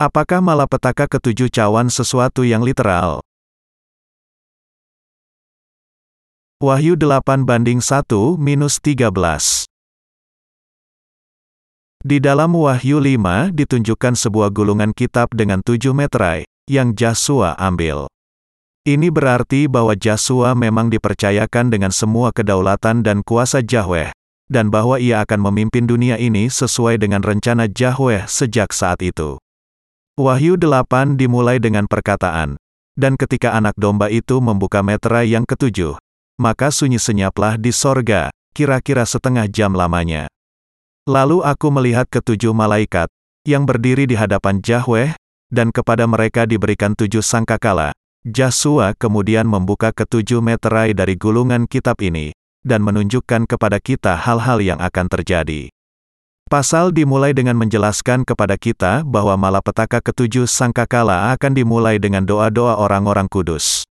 Apakah malapetaka ketujuh cawan sesuatu yang literal? Wahyu 8 banding 1 minus 13 Di dalam Wahyu 5 ditunjukkan sebuah gulungan kitab dengan tujuh meterai, yang Joshua ambil. Ini berarti bahwa Joshua memang dipercayakan dengan semua kedaulatan dan kuasa Yahweh, dan bahwa ia akan memimpin dunia ini sesuai dengan rencana Yahweh sejak saat itu. Wahyu 8 dimulai dengan perkataan, dan ketika anak domba itu membuka meterai yang ketujuh, maka sunyi senyaplah di sorga, kira-kira setengah jam lamanya. Lalu aku melihat ketujuh malaikat, yang berdiri di hadapan Yahweh, dan kepada mereka diberikan tujuh sangkakala. Joshua kemudian membuka ketujuh meterai dari gulungan kitab ini, dan menunjukkan kepada kita hal-hal yang akan terjadi. Pasal dimulai dengan menjelaskan kepada kita bahwa malapetaka ketujuh sangkakala akan dimulai dengan doa-doa orang-orang kudus.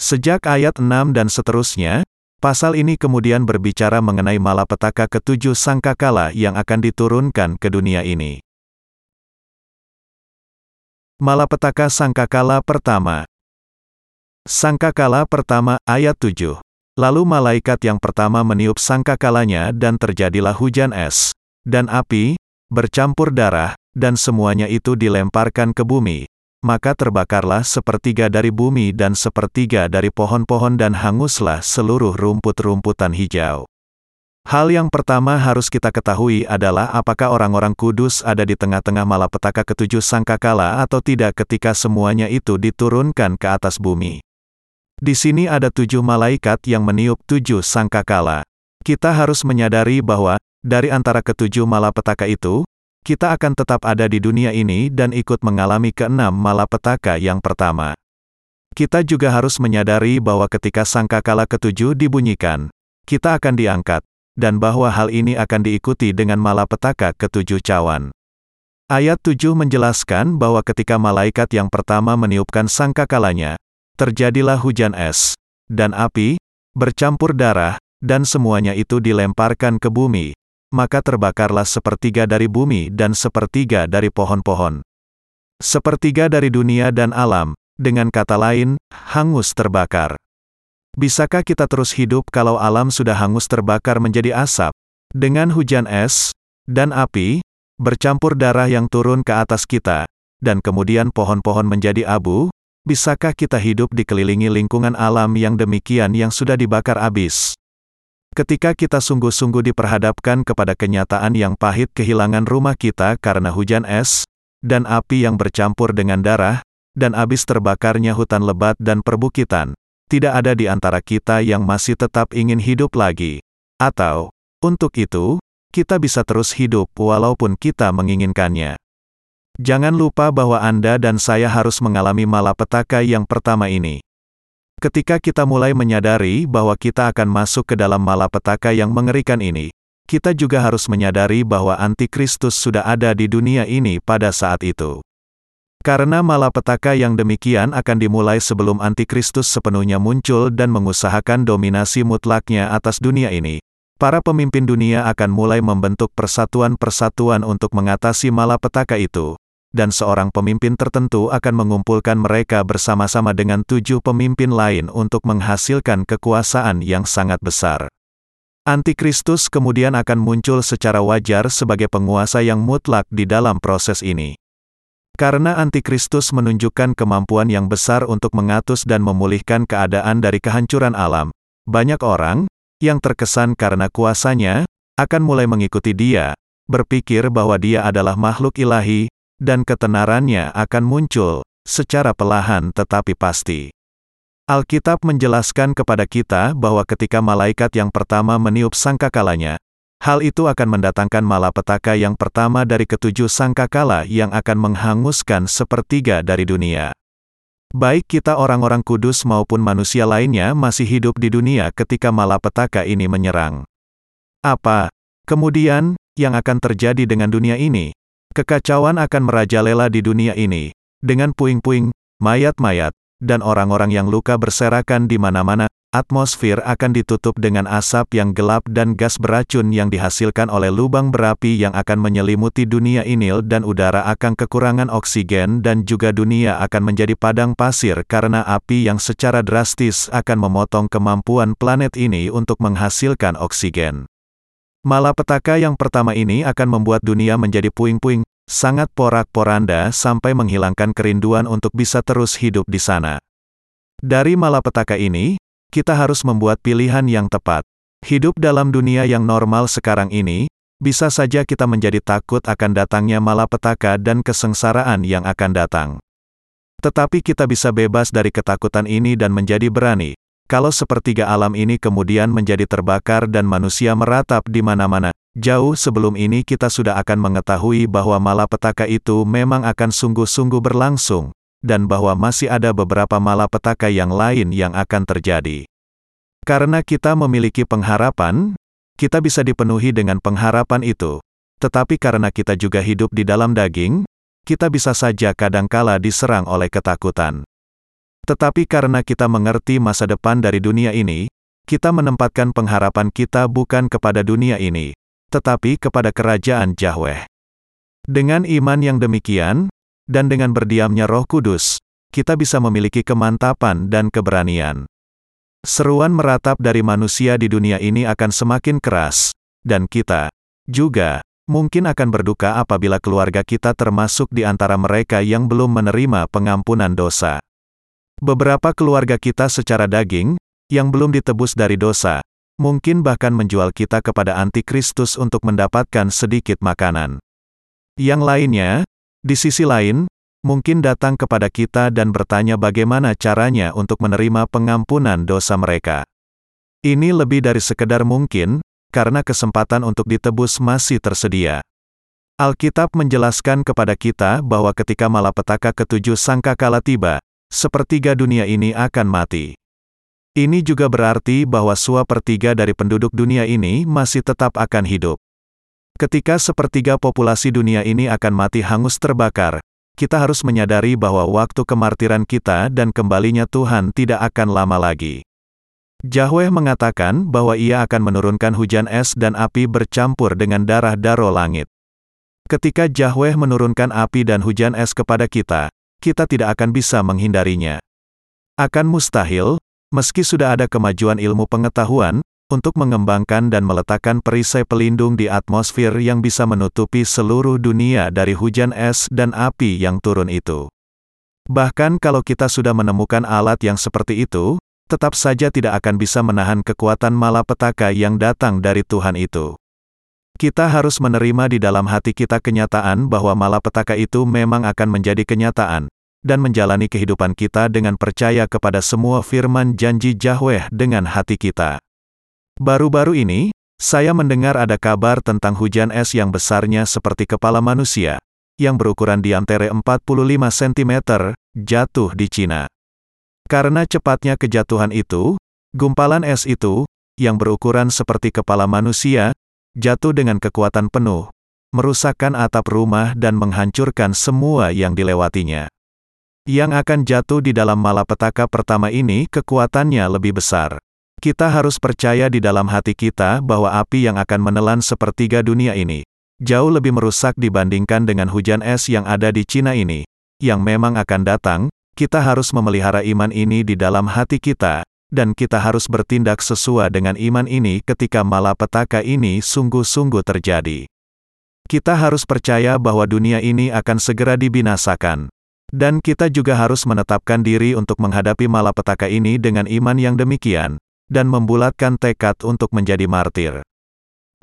Sejak ayat 6 dan seterusnya, pasal ini kemudian berbicara mengenai malapetaka ketujuh sangkakala yang akan diturunkan ke dunia ini. Malapetaka sangkakala pertama Sangkakala pertama, ayat 7. Lalu malaikat yang pertama meniup sangkakalanya dan terjadilah hujan es dan api, bercampur darah, dan semuanya itu dilemparkan ke bumi. Maka terbakarlah sepertiga dari bumi dan sepertiga dari pohon-pohon dan hanguslah seluruh rumput-rumputan hijau. Hal yang pertama harus kita ketahui adalah apakah orang-orang kudus ada di tengah-tengah malapetaka ketujuh sangkakala atau tidak ketika semuanya itu diturunkan ke atas bumi. Di sini ada tujuh malaikat yang meniup tujuh sangkakala. Kita harus menyadari bahwa, dari antara ketujuh malapetaka itu, kita akan tetap ada di dunia ini dan ikut mengalami keenam malapetaka yang pertama. Kita juga harus menyadari bahwa ketika sangkakala ketujuh dibunyikan, kita akan diangkat, dan bahwa hal ini akan diikuti dengan malapetaka ketujuh cawan. Ayat 7 menjelaskan bahwa ketika malaikat yang pertama meniupkan sangkakalanya, terjadilah hujan es, dan api, bercampur darah, dan semuanya itu dilemparkan ke bumi, maka terbakarlah sepertiga dari bumi dan sepertiga dari pohon-pohon. Sepertiga dari dunia dan alam, dengan kata lain, hangus terbakar. Bisakah kita terus hidup kalau alam sudah hangus terbakar menjadi asap? Dengan hujan es, dan api, bercampur darah yang turun ke atas kita, dan kemudian pohon-pohon menjadi abu, bisakah kita hidup dikelilingi lingkungan alam yang demikian yang sudah dibakar habis? Ketika kita sungguh-sungguh diperhadapkan kepada kenyataan yang pahit kehilangan rumah kita karena hujan es, dan api yang bercampur dengan darah, dan habis terbakarnya hutan lebat dan perbukitan, tidak ada di antara kita yang masih tetap ingin hidup lagi. Atau, untuk itu, kita bisa terus hidup walaupun kita menginginkannya. Jangan lupa bahwa Anda dan saya harus mengalami malapetaka yang pertama ini. Ketika kita mulai menyadari bahwa kita akan masuk ke dalam malapetaka yang mengerikan ini, kita juga harus menyadari bahwa antikristus sudah ada di dunia ini pada saat itu. Karena malapetaka yang demikian akan dimulai sebelum antikristus sepenuhnya muncul dan mengusahakan dominasi mutlaknya atas dunia ini, para pemimpin dunia akan mulai membentuk persatuan-persatuan untuk mengatasi malapetaka itu, dan seorang pemimpin tertentu akan mengumpulkan mereka bersama-sama dengan tujuh pemimpin lain untuk menghasilkan kekuasaan yang sangat besar. Antikristus kemudian akan muncul secara wajar sebagai penguasa yang mutlak di dalam proses ini. Karena Antikristus menunjukkan kemampuan yang besar untuk mengatus dan memulihkan keadaan dari kehancuran alam, banyak orang, yang terkesan karena kuasanya, akan mulai mengikuti dia, berpikir bahwa dia adalah makhluk ilahi, dan ketenarannya akan muncul, secara perlahan tetapi pasti. Alkitab menjelaskan kepada kita bahwa ketika malaikat yang pertama meniup sangkakalanya, hal itu akan mendatangkan malapetaka yang pertama dari ketujuh sangkakala yang akan menghanguskan sepertiga dari dunia. Baik kita orang-orang kudus maupun manusia lainnya masih hidup di dunia ketika malapetaka ini menyerang. Apa, kemudian, yang akan terjadi dengan dunia ini? Kekacauan akan merajalela di dunia ini, dengan puing-puing, mayat-mayat, dan orang-orang yang luka berserakan di mana-mana. atmosfer akan ditutup dengan asap yang gelap dan gas beracun yang dihasilkan oleh lubang berapi yang akan menyelimuti dunia ini dan udara akan kekurangan oksigen dan juga dunia akan menjadi padang pasir karena api yang secara drastis akan memotong kemampuan planet ini untuk menghasilkan oksigen. Malapetaka yang pertama ini akan membuat dunia menjadi puing-puing, sangat porak-poranda sampai menghilangkan kerinduan untuk bisa terus hidup di sana. Dari malapetaka ini, kita harus membuat pilihan yang tepat. Hidup dalam dunia yang normal sekarang ini, bisa saja kita menjadi takut akan datangnya malapetaka dan kesengsaraan yang akan datang. Tetapi kita bisa bebas dari ketakutan ini dan menjadi berani. Kalau sepertiga alam ini kemudian menjadi terbakar dan manusia meratap di mana-mana, jauh sebelum ini kita sudah akan mengetahui bahwa malapetaka itu memang akan sungguh-sungguh berlangsung, dan bahwa masih ada beberapa malapetaka yang lain yang akan terjadi. Karena kita memiliki pengharapan, kita bisa dipenuhi dengan pengharapan itu. Tetapi karena kita juga hidup di dalam daging, kita bisa saja kadangkala diserang oleh ketakutan. Tetapi karena kita mengerti masa depan dari dunia ini, kita menempatkan pengharapan kita bukan kepada dunia ini, tetapi kepada kerajaan Yahweh. Dengan iman yang demikian, dan dengan berdiamnya Roh Kudus, kita bisa memiliki kemantapan dan keberanian. Seruan meratap dari manusia di dunia ini akan semakin keras, dan kita juga mungkin akan berduka apabila keluarga kita termasuk di antara mereka yang belum menerima pengampunan dosa. Beberapa keluarga kita secara daging, yang belum ditebus dari dosa, mungkin bahkan menjual kita kepada antikristus untuk mendapatkan sedikit makanan. Yang lainnya, di sisi lain, mungkin datang kepada kita dan bertanya bagaimana caranya untuk menerima pengampunan dosa mereka. Ini lebih dari sekedar mungkin, karena kesempatan untuk ditebus masih tersedia. Alkitab menjelaskan kepada kita bahwa ketika malapetaka ketujuh sangkakala tiba, sepertiga dunia ini akan mati. Ini juga berarti bahwa pertiga dari penduduk dunia ini masih tetap akan hidup. Ketika sepertiga populasi dunia ini akan mati hangus terbakar, kita harus menyadari bahwa waktu kemartiran kita dan kembalinya Tuhan tidak akan lama lagi. Yahweh mengatakan bahwa ia akan menurunkan hujan es dan api bercampur dengan darah daro langit. Ketika Yahweh menurunkan api dan hujan es kepada kita, kita tidak akan bisa menghindarinya. Akan mustahil, meski sudah ada kemajuan ilmu pengetahuan, untuk mengembangkan dan meletakkan perisai pelindung di atmosfer yang bisa menutupi seluruh dunia dari hujan es dan api yang turun itu. Bahkan kalau kita sudah menemukan alat yang seperti itu, tetap saja tidak akan bisa menahan kekuatan malapetaka yang datang dari Tuhan itu. Kita harus menerima di dalam hati kita kenyataan bahwa malapetaka itu memang akan menjadi kenyataan, dan menjalani kehidupan kita dengan percaya kepada semua firman janji Yahweh dengan hati kita. Baru-baru ini, saya mendengar ada kabar tentang hujan es yang besarnya seperti kepala manusia, yang berukuran diameter 45 cm, jatuh di Cina. Karena cepatnya kejatuhan itu, gumpalan es itu, yang berukuran seperti kepala manusia, jatuh dengan kekuatan penuh, merusakkan atap rumah dan menghancurkan semua yang dilewatinya. Yang akan jatuh di dalam malapetaka pertama ini kekuatannya lebih besar. Kita harus percaya di dalam hati kita bahwa api yang akan menelan sepertiga dunia ini jauh lebih merusak dibandingkan dengan hujan es yang ada di Cina ini, yang memang akan datang. Kita harus memelihara iman ini di dalam hati kita, dan kita harus bertindak sesuai dengan iman ini ketika malapetaka ini sungguh-sungguh terjadi. Kita harus percaya bahwa dunia ini akan segera dibinasakan. Dan kita juga harus menetapkan diri untuk menghadapi malapetaka ini dengan iman yang demikian, dan membulatkan tekad untuk menjadi martir.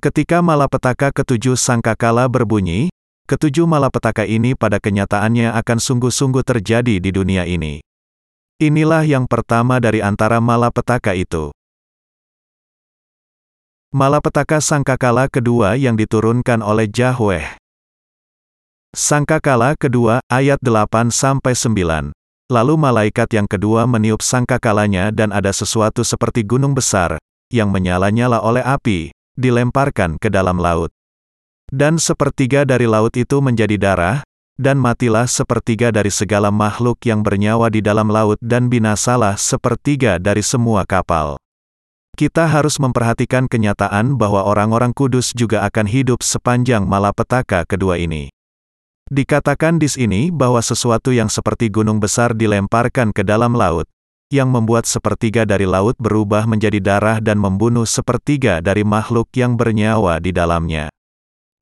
Ketika malapetaka ketujuh sangkakala berbunyi, ketujuh malapetaka ini pada kenyataannya akan sungguh-sungguh terjadi di dunia ini. Inilah yang pertama dari antara malapetaka itu. Malapetaka sangkakala kedua yang diturunkan oleh Yahweh. Sangkakala kedua, ayat 8-9. Lalu malaikat yang kedua meniup sangkakalanya dan ada sesuatu seperti gunung besar, yang menyala-nyala oleh api, dilemparkan ke dalam laut. Dan sepertiga dari laut itu menjadi darah, dan matilah sepertiga dari segala makhluk yang bernyawa di dalam laut dan binasalah sepertiga dari semua kapal. Kita harus memperhatikan kenyataan bahwa orang-orang kudus juga akan hidup sepanjang malapetaka kedua ini. Dikatakan di sini bahwa sesuatu yang seperti gunung besar dilemparkan ke dalam laut, yang membuat sepertiga dari laut berubah menjadi darah dan membunuh sepertiga dari makhluk yang bernyawa di dalamnya.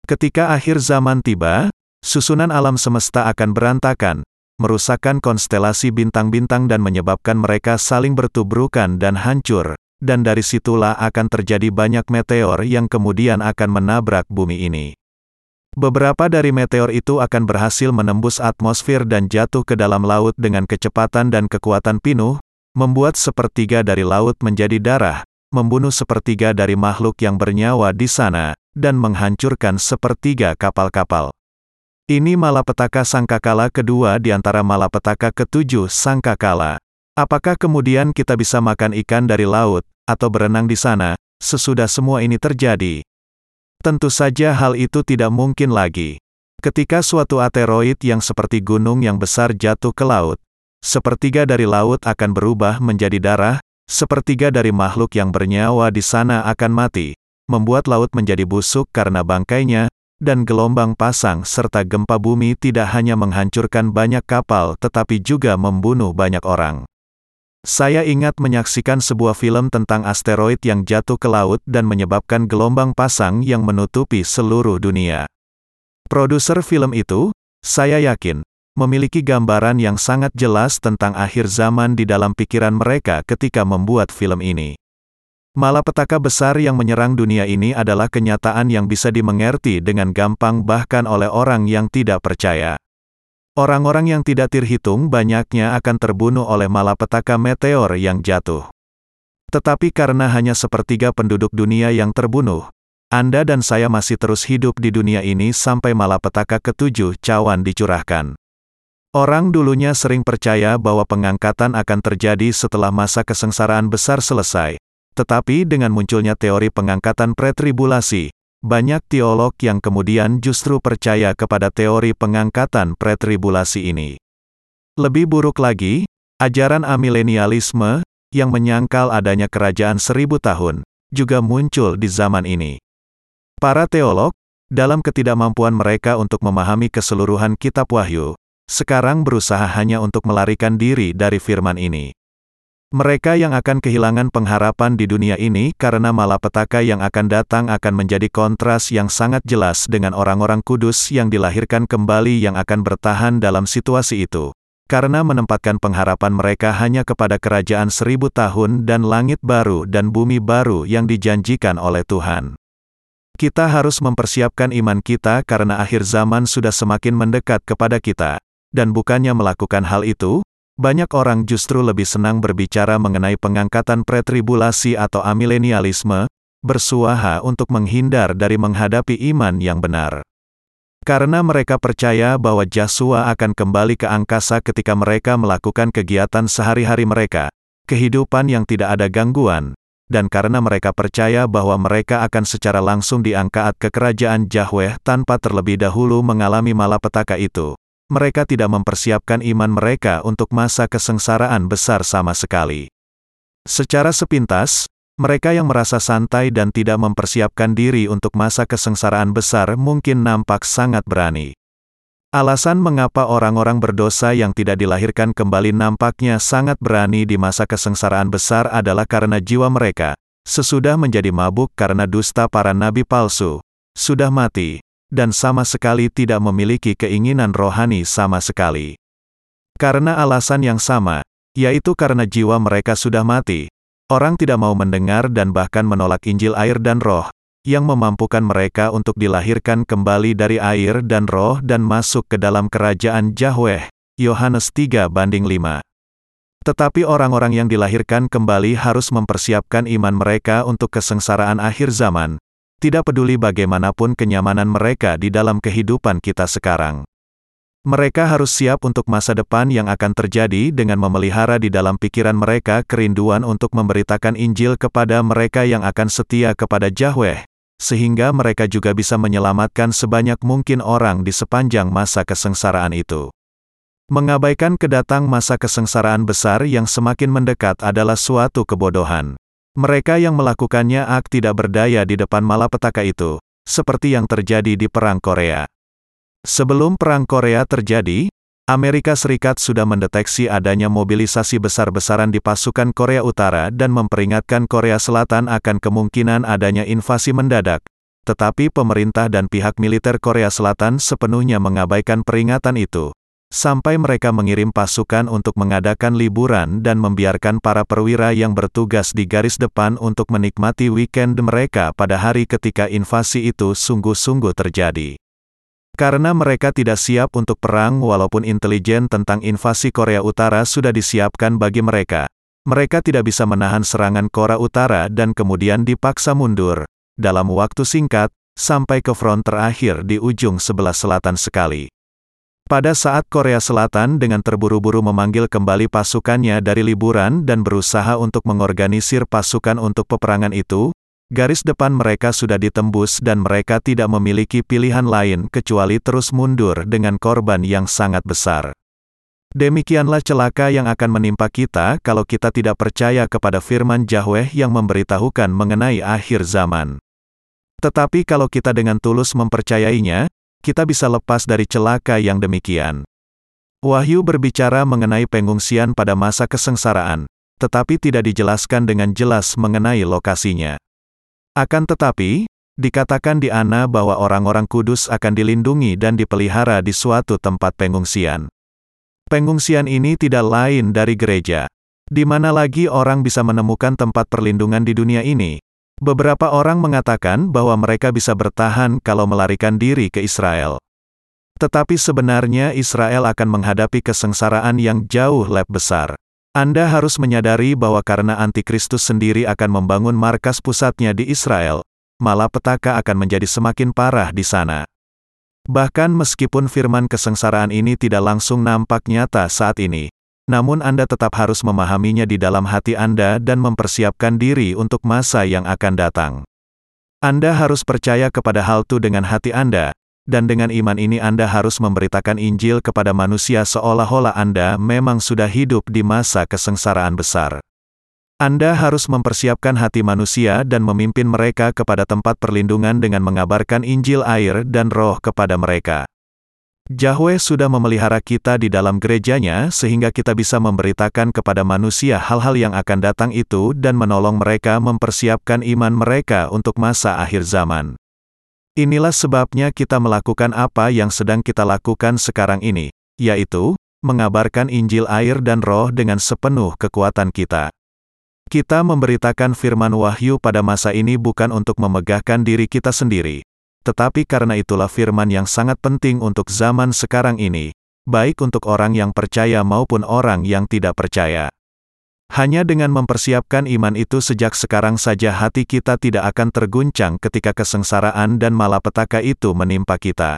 Ketika akhir zaman tiba, Susunan alam semesta akan berantakan, merusakkan konstelasi bintang-bintang dan menyebabkan mereka saling bertubrukan dan hancur, dan dari situlah akan terjadi banyak meteor yang kemudian akan menabrak bumi ini. Beberapa dari meteor itu akan berhasil menembus atmosfer dan jatuh ke dalam laut dengan kecepatan dan kekuatan penuh, membuat sepertiga dari laut menjadi darah, membunuh sepertiga dari makhluk yang bernyawa di sana, dan menghancurkan sepertiga kapal-kapal. Ini malapetaka sangkakala kedua di antara malapetaka ketujuh sangkakala. Apakah kemudian kita bisa makan ikan dari laut, atau berenang di sana, sesudah semua ini terjadi? Tentu saja hal itu tidak mungkin lagi. Ketika suatu ateroid yang seperti gunung yang besar jatuh ke laut, sepertiga dari laut akan berubah menjadi darah, sepertiga dari makhluk yang bernyawa di sana akan mati, membuat laut menjadi busuk karena bangkainya, dan gelombang pasang serta gempa bumi tidak hanya menghancurkan banyak kapal tetapi juga membunuh banyak orang. Saya ingat menyaksikan sebuah film tentang asteroid yang jatuh ke laut dan menyebabkan gelombang pasang yang menutupi seluruh dunia. Produser film itu, saya yakin, memiliki gambaran yang sangat jelas tentang akhir zaman di dalam pikiran mereka ketika membuat film ini. Malapetaka besar yang menyerang dunia ini adalah kenyataan yang bisa dimengerti dengan gampang bahkan oleh orang yang tidak percaya. Orang-orang yang tidak terhitung banyaknya akan terbunuh oleh malapetaka meteor yang jatuh. Tetapi karena hanya sepertiga penduduk dunia yang terbunuh, Anda dan saya masih terus hidup di dunia ini sampai malapetaka ketujuh cawan dicurahkan. Orang dulunya sering percaya bahwa pengangkatan akan terjadi setelah masa kesengsaraan besar selesai, tetapi dengan munculnya teori pengangkatan pretribulasi, banyak teolog yang kemudian justru percaya kepada teori pengangkatan pretribulasi ini. Lebih buruk lagi, ajaran amilenialisme, yang menyangkal adanya kerajaan seribu tahun, juga muncul di zaman ini. Para teolog, dalam ketidakmampuan mereka untuk memahami keseluruhan kitab Wahyu, sekarang berusaha hanya untuk melarikan diri dari firman ini. Mereka yang akan kehilangan pengharapan di dunia ini karena malapetaka yang akan datang akan menjadi kontras yang sangat jelas dengan orang-orang kudus yang dilahirkan kembali yang akan bertahan dalam situasi itu. Karena menempatkan pengharapan mereka hanya kepada kerajaan seribu tahun dan langit baru dan bumi baru yang dijanjikan oleh Tuhan. Kita harus mempersiapkan iman kita karena akhir zaman sudah semakin mendekat kepada kita. Dan bukannya melakukan hal itu, banyak orang justru lebih senang berbicara mengenai pengangkatan pretribulasi atau amilenialisme, bersuaha untuk menghindar dari menghadapi iman yang benar. Karena mereka percaya bahwa Joshua akan kembali ke angkasa ketika mereka melakukan kegiatan sehari-hari mereka, kehidupan yang tidak ada gangguan, dan karena mereka percaya bahwa mereka akan secara langsung diangkat ke kerajaan Yahweh tanpa terlebih dahulu mengalami malapetaka itu mereka tidak mempersiapkan iman mereka untuk masa kesengsaraan besar sama sekali. Secara sepintas, mereka yang merasa santai dan tidak mempersiapkan diri untuk masa kesengsaraan besar mungkin nampak sangat berani. Alasan mengapa orang-orang berdosa yang tidak dilahirkan kembali nampaknya sangat berani di masa kesengsaraan besar adalah karena jiwa mereka, sesudah menjadi mabuk karena dusta para nabi palsu, sudah mati, dan sama sekali tidak memiliki keinginan rohani sama sekali. Karena alasan yang sama, yaitu karena jiwa mereka sudah mati, orang tidak mau mendengar dan bahkan menolak Injil air dan roh, yang memampukan mereka untuk dilahirkan kembali dari air dan roh dan masuk ke dalam kerajaan Yahweh. Yohanes 3 banding 5. Tetapi orang-orang yang dilahirkan kembali harus mempersiapkan iman mereka untuk kesengsaraan akhir zaman, tidak peduli bagaimanapun kenyamanan mereka di dalam kehidupan kita sekarang. Mereka harus siap untuk masa depan yang akan terjadi dengan memelihara di dalam pikiran mereka kerinduan untuk memberitakan Injil kepada mereka yang akan setia kepada Yahweh, sehingga mereka juga bisa menyelamatkan sebanyak mungkin orang di sepanjang masa kesengsaraan itu. Mengabaikan kedatang masa kesengsaraan besar yang semakin mendekat adalah suatu kebodohan. Mereka yang melakukannya ak tidak berdaya di depan malapetaka itu, seperti yang terjadi di Perang Korea. Sebelum Perang Korea terjadi, Amerika Serikat sudah mendeteksi adanya mobilisasi besar-besaran di pasukan Korea Utara dan memperingatkan Korea Selatan akan kemungkinan adanya invasi mendadak. Tetapi pemerintah dan pihak militer Korea Selatan sepenuhnya mengabaikan peringatan itu. Sampai mereka mengirim pasukan untuk mengadakan liburan dan membiarkan para perwira yang bertugas di garis depan untuk menikmati weekend mereka pada hari ketika invasi itu sungguh-sungguh terjadi. Karena mereka tidak siap untuk perang walaupun intelijen tentang invasi Korea Utara sudah disiapkan bagi mereka. Mereka tidak bisa menahan serangan Korea Utara dan kemudian dipaksa mundur, dalam waktu singkat, sampai ke front terakhir di ujung sebelah selatan sekali. Pada saat Korea Selatan dengan terburu-buru memanggil kembali pasukannya dari liburan dan berusaha untuk mengorganisir pasukan untuk peperangan itu, Garis depan mereka sudah ditembus dan mereka tidak memiliki pilihan lain kecuali terus mundur dengan korban yang sangat besar. Demikianlah celaka yang akan menimpa kita kalau kita tidak percaya kepada firman Yahweh yang memberitahukan mengenai akhir zaman. Tetapi kalau kita dengan tulus mempercayainya, kita bisa lepas dari celaka yang demikian. Wahyu berbicara mengenai pengungsian pada masa kesengsaraan, tetapi tidak dijelaskan dengan jelas mengenai lokasinya. Akan tetapi, dikatakan di Ana bahwa orang-orang kudus akan dilindungi dan dipelihara di suatu tempat pengungsian. Pengungsian ini tidak lain dari gereja. Di mana lagi orang bisa menemukan tempat perlindungan di dunia ini? Beberapa orang mengatakan bahwa mereka bisa bertahan kalau melarikan diri ke Israel. Tetapi sebenarnya Israel akan menghadapi kesengsaraan yang jauh lebih besar. Anda harus menyadari bahwa karena antikristus sendiri akan membangun markas pusatnya di Israel, malapetaka akan menjadi semakin parah di sana. Bahkan meskipun firman kesengsaraan ini tidak langsung nampak nyata saat ini, namun Anda tetap harus memahaminya di dalam hati Anda dan mempersiapkan diri untuk masa yang akan datang. Anda harus percaya kepada hal itu dengan hati Anda, dan dengan iman ini Anda harus memberitakan Injil kepada manusia seolah-olah Anda memang sudah hidup di masa kesengsaraan besar. Anda harus mempersiapkan hati manusia dan memimpin mereka kepada tempat perlindungan dengan mengabarkan Injil air dan roh kepada mereka. Yahweh sudah memelihara kita di dalam gerejanya sehingga kita bisa memberitakan kepada manusia hal-hal yang akan datang itu dan menolong mereka mempersiapkan iman mereka untuk masa akhir zaman. Inilah sebabnya kita melakukan apa yang sedang kita lakukan sekarang ini, yaitu mengabarkan Injil air dan roh dengan sepenuh kekuatan kita. Kita memberitakan firman wahyu pada masa ini bukan untuk memegahkan diri kita sendiri, tetapi karena itulah firman yang sangat penting untuk zaman sekarang ini, baik untuk orang yang percaya maupun orang yang tidak percaya. Hanya dengan mempersiapkan iman itu sejak sekarang saja hati kita tidak akan terguncang ketika kesengsaraan dan malapetaka itu menimpa kita.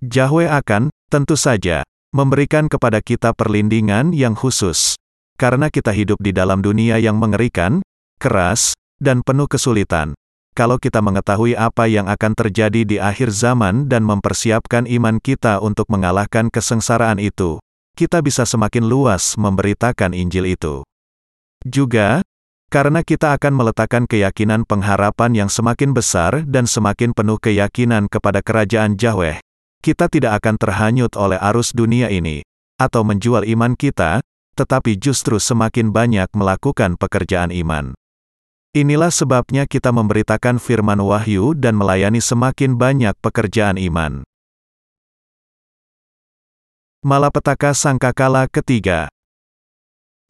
Yahweh akan, tentu saja, memberikan kepada kita perlindungan yang khusus. Karena kita hidup di dalam dunia yang mengerikan, keras, dan penuh kesulitan. Kalau kita mengetahui apa yang akan terjadi di akhir zaman dan mempersiapkan iman kita untuk mengalahkan kesengsaraan itu, kita bisa semakin luas memberitakan Injil itu. Juga, karena kita akan meletakkan keyakinan pengharapan yang semakin besar dan semakin penuh keyakinan kepada kerajaan Yahweh, kita tidak akan terhanyut oleh arus dunia ini, atau menjual iman kita, tetapi justru semakin banyak melakukan pekerjaan iman. Inilah sebabnya kita memberitakan firman wahyu dan melayani semakin banyak pekerjaan iman. Malapetaka Sangkakala ketiga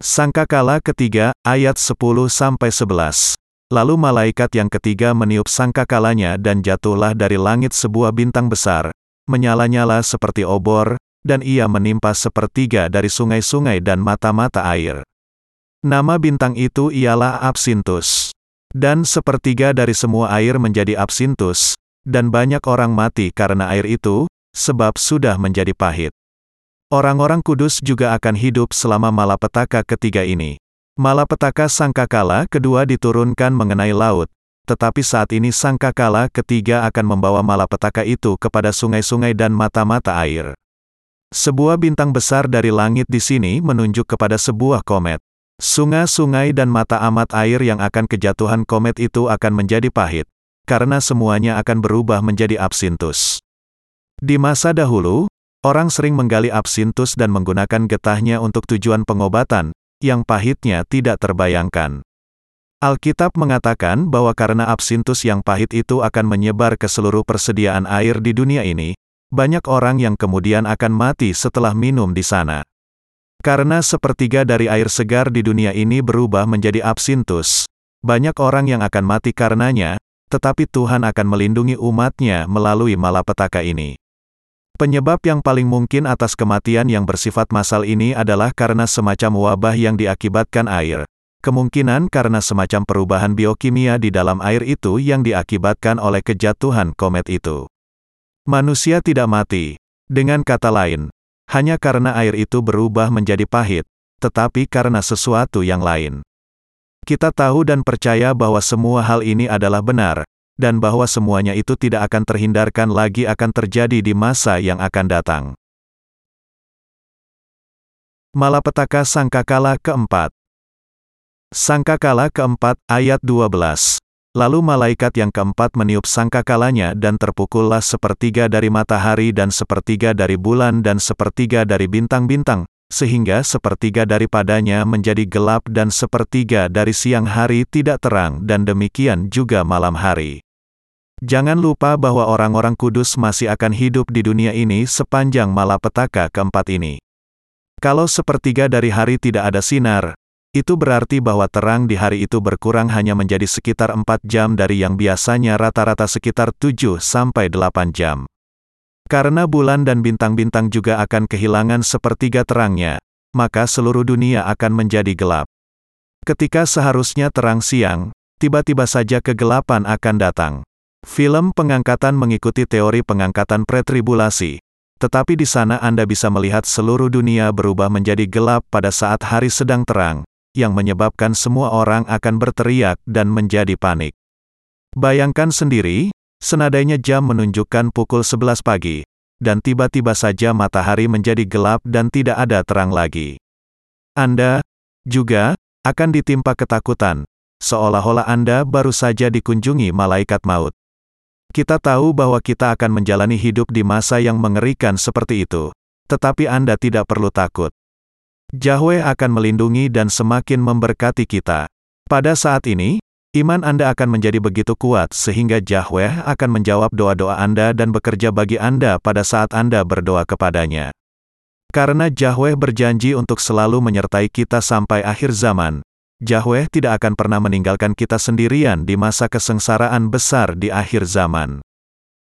Sangkakala ketiga, ayat 10-11. Lalu malaikat yang ketiga meniup sangkakalanya dan jatuhlah dari langit sebuah bintang besar, menyala-nyala seperti obor, dan ia menimpa sepertiga dari sungai-sungai dan mata-mata air. Nama bintang itu ialah Absintus. Dan sepertiga dari semua air menjadi Absintus, dan banyak orang mati karena air itu, sebab sudah menjadi pahit. Orang-orang kudus juga akan hidup selama malapetaka ketiga ini. Malapetaka sangkakala kedua diturunkan mengenai laut, tetapi saat ini sangkakala ketiga akan membawa malapetaka itu kepada sungai-sungai dan mata-mata air. Sebuah bintang besar dari langit di sini menunjuk kepada sebuah komet. Sungai-sungai dan mata amat air yang akan kejatuhan komet itu akan menjadi pahit, karena semuanya akan berubah menjadi absintus. Di masa dahulu, orang sering menggali absintus dan menggunakan getahnya untuk tujuan pengobatan, yang pahitnya tidak terbayangkan. Alkitab mengatakan bahwa karena absintus yang pahit itu akan menyebar ke seluruh persediaan air di dunia ini, banyak orang yang kemudian akan mati setelah minum di sana. Karena sepertiga dari air segar di dunia ini berubah menjadi absintus, banyak orang yang akan mati karenanya, tetapi Tuhan akan melindungi umatnya melalui malapetaka ini. Penyebab yang paling mungkin atas kematian yang bersifat massal ini adalah karena semacam wabah yang diakibatkan air, Kemungkinan karena semacam perubahan biokimia di dalam air itu yang diakibatkan oleh kejatuhan komet itu. Manusia tidak mati. Dengan kata lain, hanya karena air itu berubah menjadi pahit, tetapi karena sesuatu yang lain. Kita tahu dan percaya bahwa semua hal ini adalah benar, dan bahwa semuanya itu tidak akan terhindarkan lagi akan terjadi di masa yang akan datang. Malapetaka Sangkakala keempat Sangkakala keempat, ayat 12. Lalu malaikat yang keempat meniup sangkakalanya dan terpukullah sepertiga dari matahari dan sepertiga dari bulan dan sepertiga dari bintang-bintang, sehingga sepertiga daripadanya menjadi gelap dan sepertiga dari siang hari tidak terang dan demikian juga malam hari. Jangan lupa bahwa orang-orang kudus masih akan hidup di dunia ini sepanjang malapetaka keempat ini. Kalau sepertiga dari hari tidak ada sinar, itu berarti bahwa terang di hari itu berkurang hanya menjadi sekitar 4 jam dari yang biasanya rata-rata sekitar 7 sampai 8 jam. Karena bulan dan bintang-bintang juga akan kehilangan sepertiga terangnya, maka seluruh dunia akan menjadi gelap. Ketika seharusnya terang siang, tiba-tiba saja kegelapan akan datang. Film pengangkatan mengikuti teori pengangkatan pretribulasi, tetapi di sana Anda bisa melihat seluruh dunia berubah menjadi gelap pada saat hari sedang terang, yang menyebabkan semua orang akan berteriak dan menjadi panik. Bayangkan sendiri, senadainya jam menunjukkan pukul 11 pagi, dan tiba-tiba saja matahari menjadi gelap dan tidak ada terang lagi. Anda, juga, akan ditimpa ketakutan, seolah-olah Anda baru saja dikunjungi malaikat maut. Kita tahu bahwa kita akan menjalani hidup di masa yang mengerikan seperti itu, tetapi Anda tidak perlu takut. Yahweh akan melindungi dan semakin memberkati kita. Pada saat ini, iman Anda akan menjadi begitu kuat sehingga Yahweh akan menjawab doa-doa Anda dan bekerja bagi Anda pada saat Anda berdoa kepadanya. Karena Yahweh berjanji untuk selalu menyertai kita sampai akhir zaman, Yahweh tidak akan pernah meninggalkan kita sendirian di masa kesengsaraan besar di akhir zaman.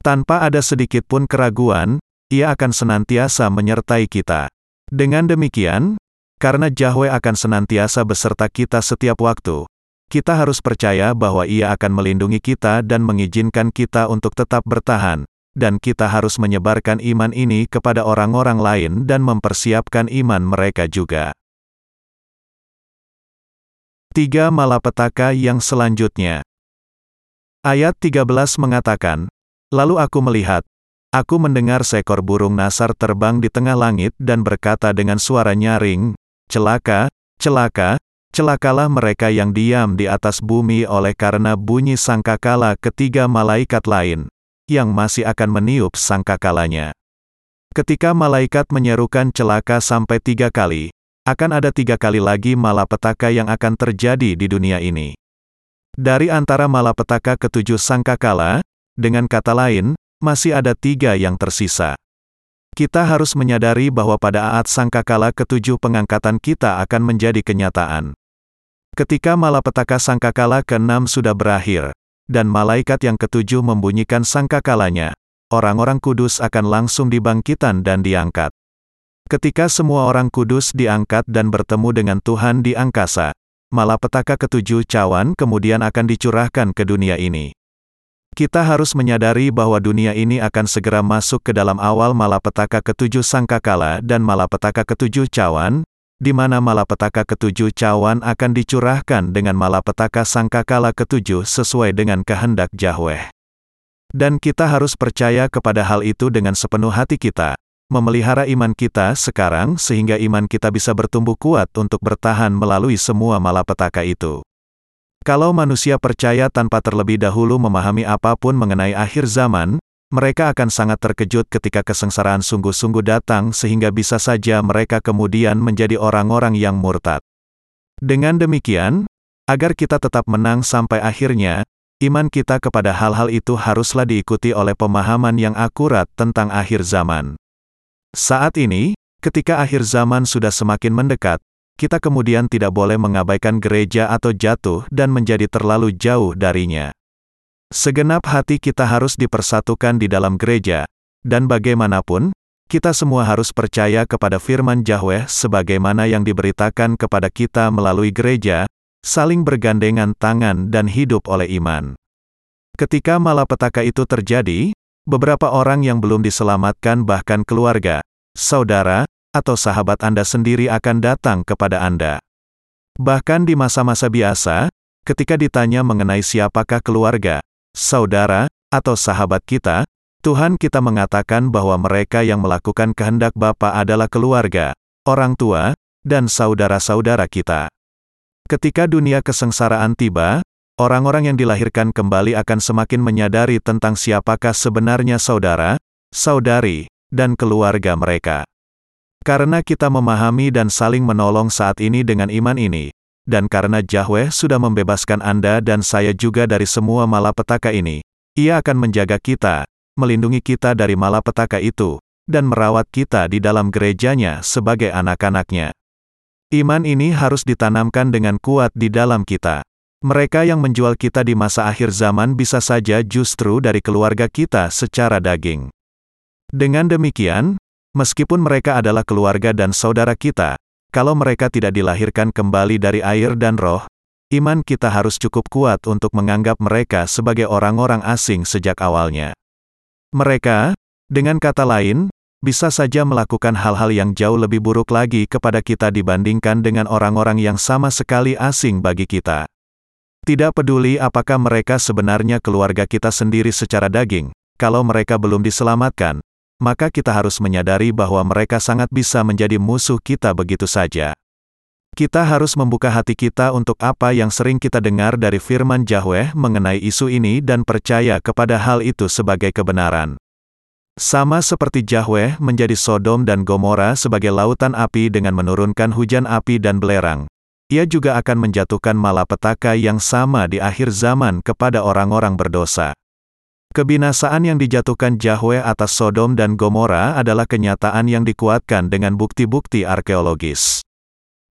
Tanpa ada sedikit pun keraguan, Ia akan senantiasa menyertai kita. Dengan demikian, karena Yahweh akan senantiasa beserta kita setiap waktu, kita harus percaya bahwa Ia akan melindungi kita dan mengizinkan kita untuk tetap bertahan, dan kita harus menyebarkan iman ini kepada orang-orang lain dan mempersiapkan iman mereka juga. Tiga malapetaka yang selanjutnya. Ayat 13 mengatakan, Lalu aku melihat, aku mendengar seekor burung nasar terbang di tengah langit dan berkata dengan suara nyaring, Celaka, celaka, celakalah mereka yang diam di atas bumi oleh karena bunyi sangkakala ketiga malaikat lain, yang masih akan meniup sangkakalanya. Ketika malaikat menyerukan celaka sampai tiga kali, akan ada tiga kali lagi malapetaka yang akan terjadi di dunia ini. Dari antara malapetaka ketujuh sangkakala, dengan kata lain, masih ada tiga yang tersisa. Kita harus menyadari bahwa pada saat sangkakala ketujuh pengangkatan kita akan menjadi kenyataan. Ketika malapetaka sangkakala keenam sudah berakhir, dan malaikat yang ketujuh membunyikan sangkakalanya, orang-orang kudus akan langsung dibangkitan dan diangkat. Ketika semua orang kudus diangkat dan bertemu dengan Tuhan di angkasa, malapetaka ketujuh cawan kemudian akan dicurahkan ke dunia ini. Kita harus menyadari bahwa dunia ini akan segera masuk ke dalam awal malapetaka ketujuh sangkakala dan malapetaka ketujuh cawan, di mana malapetaka ketujuh cawan akan dicurahkan dengan malapetaka sangkakala ketujuh sesuai dengan kehendak Yahweh. Dan kita harus percaya kepada hal itu dengan sepenuh hati kita, memelihara iman kita sekarang sehingga iman kita bisa bertumbuh kuat untuk bertahan melalui semua malapetaka itu. Kalau manusia percaya tanpa terlebih dahulu memahami apa pun mengenai akhir zaman, mereka akan sangat terkejut ketika kesengsaraan sungguh-sungguh datang sehingga bisa saja mereka kemudian menjadi orang-orang yang murtad. Dengan demikian, agar kita tetap menang sampai akhirnya, iman kita kepada hal-hal itu haruslah diikuti oleh pemahaman yang akurat tentang akhir zaman. Saat ini, ketika akhir zaman sudah semakin mendekat, kita kemudian tidak boleh mengabaikan gereja atau jatuh dan menjadi terlalu jauh darinya. Segenap hati kita harus dipersatukan di dalam gereja, dan bagaimanapun, kita semua harus percaya kepada firman Yahweh sebagaimana yang diberitakan kepada kita melalui gereja, saling bergandengan tangan dan hidup oleh iman. Ketika malapetaka itu terjadi, beberapa orang yang belum diselamatkan bahkan keluarga, saudara, atau sahabat Anda sendiri akan datang kepada Anda. Bahkan di masa-masa biasa, ketika ditanya mengenai siapakah keluarga, saudara, atau sahabat kita, Tuhan kita mengatakan bahwa mereka yang melakukan kehendak Bapa adalah keluarga, orang tua, dan saudara-saudara kita. Ketika dunia kesengsaraan tiba, orang-orang yang dilahirkan kembali akan semakin menyadari tentang siapakah sebenarnya saudara, saudari, dan keluarga mereka. Karena kita memahami dan saling menolong saat ini dengan iman ini, dan karena Yahweh sudah membebaskan Anda dan saya juga dari semua malapetaka ini, Ia akan menjaga kita, melindungi kita dari malapetaka itu, dan merawat kita di dalam gerejanya sebagai anak-anaknya. Iman ini harus ditanamkan dengan kuat di dalam kita. Mereka yang menjual kita di masa akhir zaman bisa saja justru dari keluarga kita secara daging. Dengan demikian, meskipun mereka adalah keluarga dan saudara kita, kalau mereka tidak dilahirkan kembali dari air dan roh, iman kita harus cukup kuat untuk menganggap mereka sebagai orang-orang asing sejak awalnya. Mereka, dengan kata lain, bisa saja melakukan hal-hal yang jauh lebih buruk lagi kepada kita dibandingkan dengan orang-orang yang sama sekali asing bagi kita. Tidak peduli apakah mereka sebenarnya keluarga kita sendiri secara daging, kalau mereka belum diselamatkan, maka kita harus menyadari bahwa mereka sangat bisa menjadi musuh kita begitu saja. Kita harus membuka hati kita untuk apa yang sering kita dengar dari firman Yahweh mengenai isu ini dan percaya kepada hal itu sebagai kebenaran. Sama seperti Yahweh menjadi Sodom dan Gomora sebagai lautan api dengan menurunkan hujan api dan belerang, ia juga akan menjatuhkan malapetaka yang sama di akhir zaman kepada orang-orang berdosa. Kebinasaan yang dijatuhkan Yahweh atas Sodom dan Gomora adalah kenyataan yang dikuatkan dengan bukti-bukti arkeologis.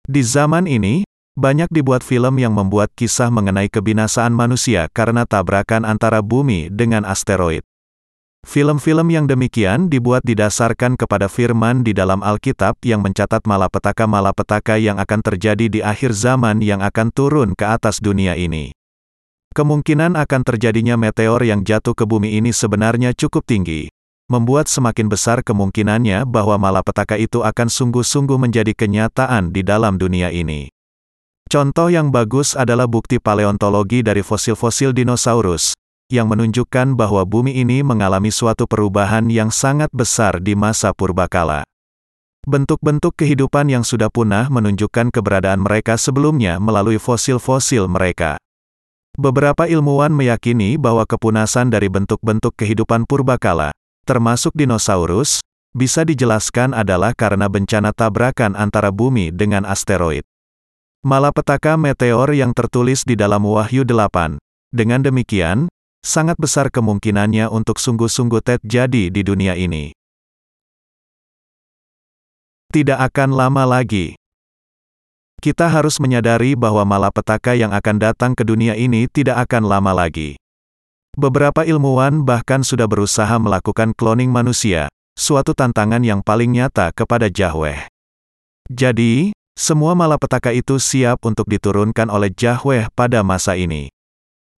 Di zaman ini, banyak dibuat film yang membuat kisah mengenai kebinasaan manusia karena tabrakan antara bumi dengan asteroid. Film-film yang demikian dibuat didasarkan kepada firman di dalam Alkitab yang mencatat malapetaka-malapetaka yang akan terjadi di akhir zaman yang akan turun ke atas dunia ini. Kemungkinan akan terjadinya meteor yang jatuh ke bumi ini sebenarnya cukup tinggi, membuat semakin besar kemungkinannya bahwa malapetaka itu akan sungguh-sungguh menjadi kenyataan di dalam dunia ini. Contoh yang bagus adalah bukti paleontologi dari fosil-fosil dinosaurus, yang menunjukkan bahwa bumi ini mengalami suatu perubahan yang sangat besar di masa purbakala. Bentuk-bentuk kehidupan yang sudah punah menunjukkan keberadaan mereka sebelumnya melalui fosil-fosil mereka. Beberapa ilmuwan meyakini bahwa kepunasan dari bentuk-bentuk kehidupan purbakala, termasuk dinosaurus, bisa dijelaskan adalah karena bencana tabrakan antara bumi dengan asteroid. Malapetaka meteor yang tertulis di dalam Wahyu 8. Dengan demikian, sangat besar kemungkinannya untuk sungguh-sungguh terjadi di dunia ini. Tidak akan lama lagi, kita harus menyadari bahwa malapetaka yang akan datang ke dunia ini tidak akan lama lagi. Beberapa ilmuwan bahkan sudah berusaha melakukan cloning manusia, suatu tantangan yang paling nyata kepada Yahweh. Jadi, semua malapetaka itu siap untuk diturunkan oleh Yahweh pada masa ini.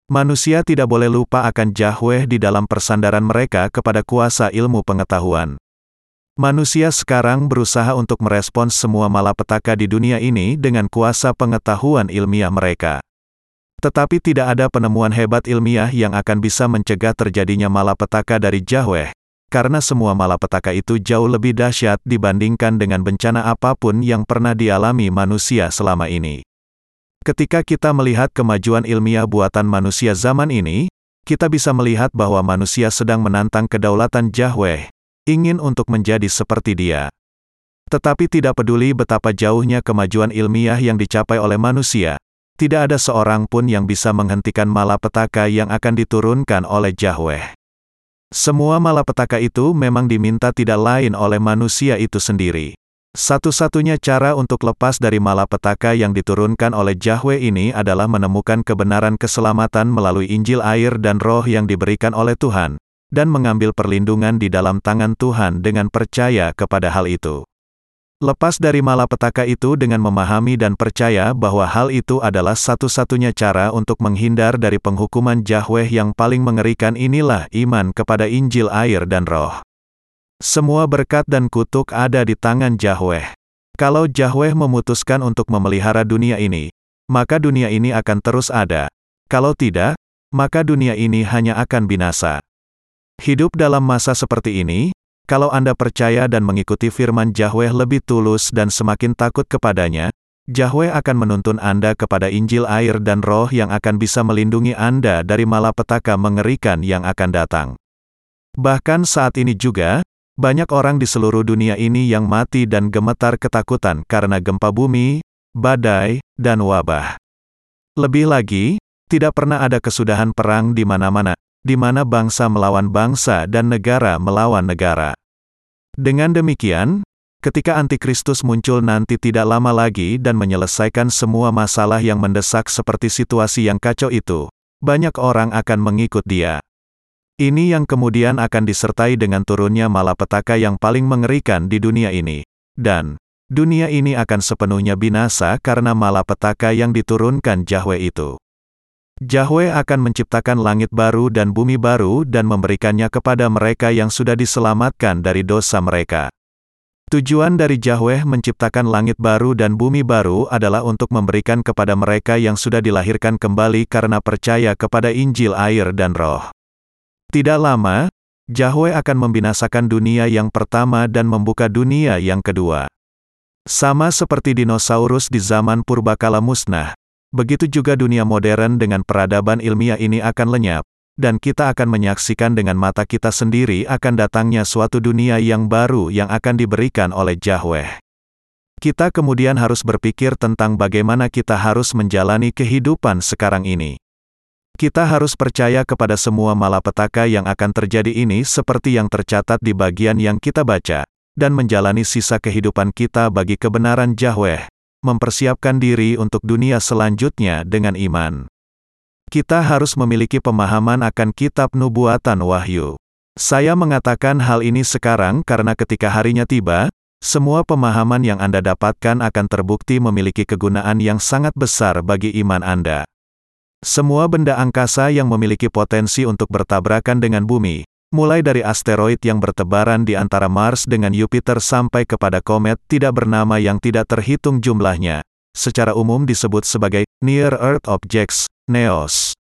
Manusia tidak boleh lupa akan Yahweh di dalam persandaran mereka kepada kuasa ilmu pengetahuan. Manusia sekarang berusaha untuk merespons semua malapetaka di dunia ini dengan kuasa pengetahuan ilmiah mereka. Tetapi tidak ada penemuan hebat ilmiah yang akan bisa mencegah terjadinya malapetaka dari Yahweh, karena semua malapetaka itu jauh lebih dahsyat dibandingkan dengan bencana apa pun yang pernah dialami manusia selama ini. Ketika kita melihat kemajuan ilmiah buatan manusia zaman ini, kita bisa melihat bahwa manusia sedang menantang kedaulatan Yahweh, ingin untuk menjadi seperti dia. Tetapi tidak peduli betapa jauhnya kemajuan ilmiah yang dicapai oleh manusia, tidak ada seorang pun yang bisa menghentikan malapetaka yang akan diturunkan oleh Yahweh. Semua malapetaka itu memang diminta tidak lain oleh manusia itu sendiri. Satu-satunya cara untuk lepas dari malapetaka yang diturunkan oleh Yahweh ini adalah menemukan kebenaran keselamatan melalui Injil air dan roh yang diberikan oleh Tuhan, dan mengambil perlindungan di dalam tangan Tuhan dengan percaya kepada hal itu. Lepas dari malapetaka itu dengan memahami dan percaya bahwa hal itu adalah satu-satunya cara untuk menghindar dari penghukuman Yahweh yang paling mengerikan inilah iman kepada Injil air dan roh. Semua berkat dan kutuk ada di tangan Yahweh. Kalau Yahweh memutuskan untuk memelihara dunia ini, maka dunia ini akan terus ada. Kalau tidak, maka dunia ini hanya akan binasa. Hidup dalam masa seperti ini, kalau Anda percaya dan mengikuti firman Yahweh lebih tulus dan semakin takut kepadanya, Yahweh akan menuntun Anda kepada Injil air dan roh yang akan bisa melindungi Anda dari malapetaka mengerikan yang akan datang. Bahkan saat ini juga, banyak orang di seluruh dunia ini yang mati dan gemetar ketakutan karena gempa bumi, badai, dan wabah. Lebih lagi, tidak pernah ada kesudahan perang di mana-mana, di mana bangsa melawan bangsa dan negara melawan negara. Dengan demikian, ketika antikristus muncul nanti tidak lama lagi dan menyelesaikan semua masalah yang mendesak seperti situasi yang kacau itu, banyak orang akan mengikut dia. Ini yang kemudian akan disertai dengan turunnya malapetaka yang paling mengerikan di dunia ini. Dan, dunia ini akan sepenuhnya binasa karena malapetaka yang diturunkan Yahweh itu. Yahweh akan menciptakan langit baru dan bumi baru dan memberikannya kepada mereka yang sudah diselamatkan dari dosa mereka. Tujuan dari Yahweh menciptakan langit baru dan bumi baru adalah untuk memberikan kepada mereka yang sudah dilahirkan kembali karena percaya kepada Injil air dan roh. Tidak lama, Yahweh akan membinasakan dunia yang pertama dan membuka dunia yang kedua. Sama seperti dinosaurus di zaman purbakala musnah, Begitu juga dunia modern dengan peradaban ilmiah ini akan lenyap, dan kita akan menyaksikan dengan mata kita sendiri akan datangnya suatu dunia yang baru yang akan diberikan oleh Yahweh. Kita kemudian harus berpikir tentang bagaimana kita harus menjalani kehidupan sekarang ini. Kita harus percaya kepada semua malapetaka yang akan terjadi ini seperti yang tercatat di bagian yang kita baca, dan menjalani sisa kehidupan kita bagi kebenaran Yahweh, mempersiapkan diri untuk dunia selanjutnya dengan iman. Kita harus memiliki pemahaman akan kitab nubuatan wahyu. Saya mengatakan hal ini sekarang karena ketika harinya tiba, semua pemahaman yang Anda dapatkan akan terbukti memiliki kegunaan yang sangat besar bagi iman Anda. Semua benda angkasa yang memiliki potensi untuk bertabrakan dengan bumi, Mulai dari asteroid yang bertebaran di antara Mars dengan Jupiter sampai kepada komet tidak bernama yang tidak terhitung jumlahnya, secara umum disebut sebagai Near Earth Objects, NEOS.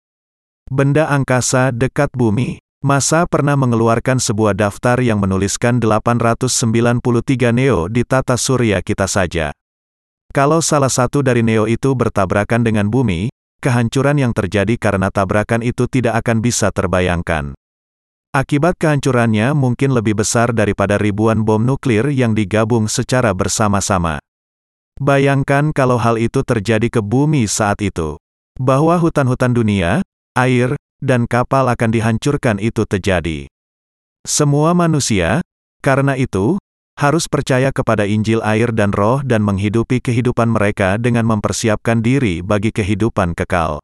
Benda angkasa dekat bumi. Masa pernah mengeluarkan sebuah daftar yang menuliskan 893 neo di tata surya kita saja. Kalau salah satu dari neo itu bertabrakan dengan bumi, kehancuran yang terjadi karena tabrakan itu tidak akan bisa terbayangkan. Akibat kehancurannya mungkin lebih besar daripada ribuan bom nuklir yang digabung secara bersama-sama. Bayangkan kalau hal itu terjadi ke bumi saat itu. Bahwa hutan-hutan dunia, air, dan kapal akan dihancurkan itu terjadi. Semua manusia, karena itu, harus percaya kepada Injil air dan roh dan menghidupi kehidupan mereka dengan mempersiapkan diri bagi kehidupan kekal.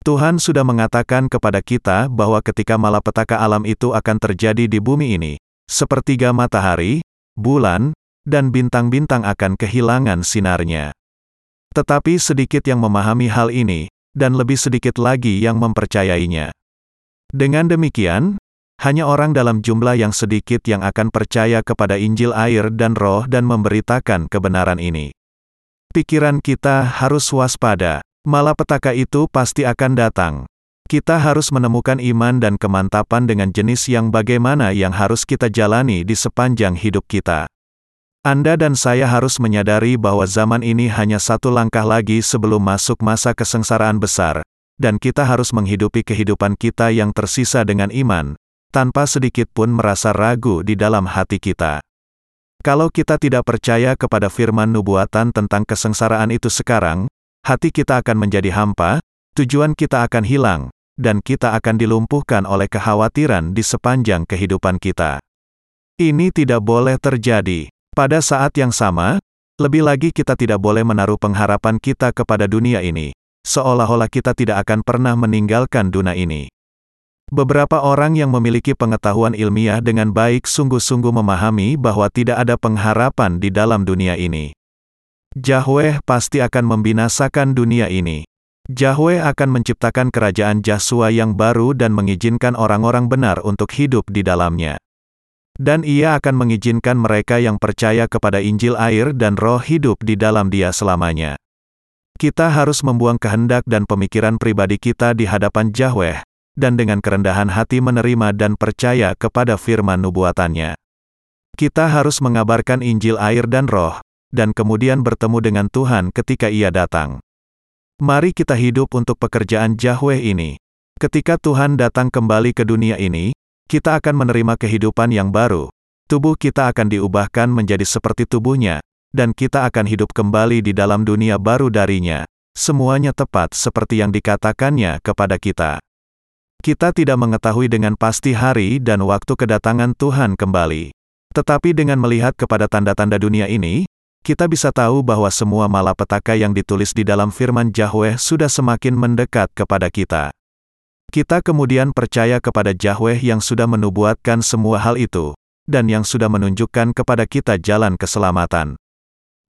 Tuhan sudah mengatakan kepada kita bahwa ketika malapetaka alam itu akan terjadi di bumi ini, sepertiga matahari, bulan, dan bintang-bintang akan kehilangan sinarnya. Tetapi sedikit yang memahami hal ini, dan lebih sedikit lagi yang mempercayainya. Dengan demikian, hanya orang dalam jumlah yang sedikit yang akan percaya kepada Injil air dan roh dan memberitakan kebenaran ini. Pikiran kita harus waspada. Malapetaka itu pasti akan datang. Kita harus menemukan iman dan kemantapan dengan jenis yang bagaimana yang harus kita jalani di sepanjang hidup kita. Anda dan saya harus menyadari bahwa zaman ini hanya satu langkah lagi sebelum masuk masa kesengsaraan besar, dan kita harus menghidupi kehidupan kita yang tersisa dengan iman, tanpa sedikit pun merasa ragu di dalam hati kita. Kalau kita tidak percaya kepada firman nubuatan tentang kesengsaraan itu sekarang, hati kita akan menjadi hampa, tujuan kita akan hilang, dan kita akan dilumpuhkan oleh kekhawatiran di sepanjang kehidupan kita. Ini tidak boleh terjadi. Pada saat yang sama, lebih lagi kita tidak boleh menaruh pengharapan kita kepada dunia ini, seolah-olah kita tidak akan pernah meninggalkan dunia ini. Beberapa orang yang memiliki pengetahuan ilmiah dengan baik sungguh-sungguh memahami bahwa tidak ada pengharapan di dalam dunia ini. Yahweh pasti akan membinasakan dunia ini. Yahweh akan menciptakan kerajaan Jasua yang baru dan mengizinkan orang-orang benar untuk hidup di dalamnya. Dan ia akan mengizinkan mereka yang percaya kepada Injil air dan roh hidup di dalam dia selamanya. Kita harus membuang kehendak dan pemikiran pribadi kita di hadapan Yahweh, dan dengan kerendahan hati menerima dan percaya kepada firman nubuatannya. Kita harus mengabarkan Injil air dan roh, dan kemudian bertemu dengan Tuhan ketika ia datang. Mari kita hidup untuk pekerjaan Yahweh ini. Ketika Tuhan datang kembali ke dunia ini, kita akan menerima kehidupan yang baru. Tubuh kita akan diubahkan menjadi seperti tubuhnya, dan kita akan hidup kembali di dalam dunia baru darinya. Semuanya tepat seperti yang dikatakannya kepada kita. Kita tidak mengetahui dengan pasti hari dan waktu kedatangan Tuhan kembali. Tetapi dengan melihat kepada tanda-tanda dunia ini, kita bisa tahu bahwa semua malapetaka yang ditulis di dalam firman Yahweh sudah semakin mendekat kepada kita. Kita kemudian percaya kepada Yahweh yang sudah menubuatkan semua hal itu, dan yang sudah menunjukkan kepada kita jalan keselamatan.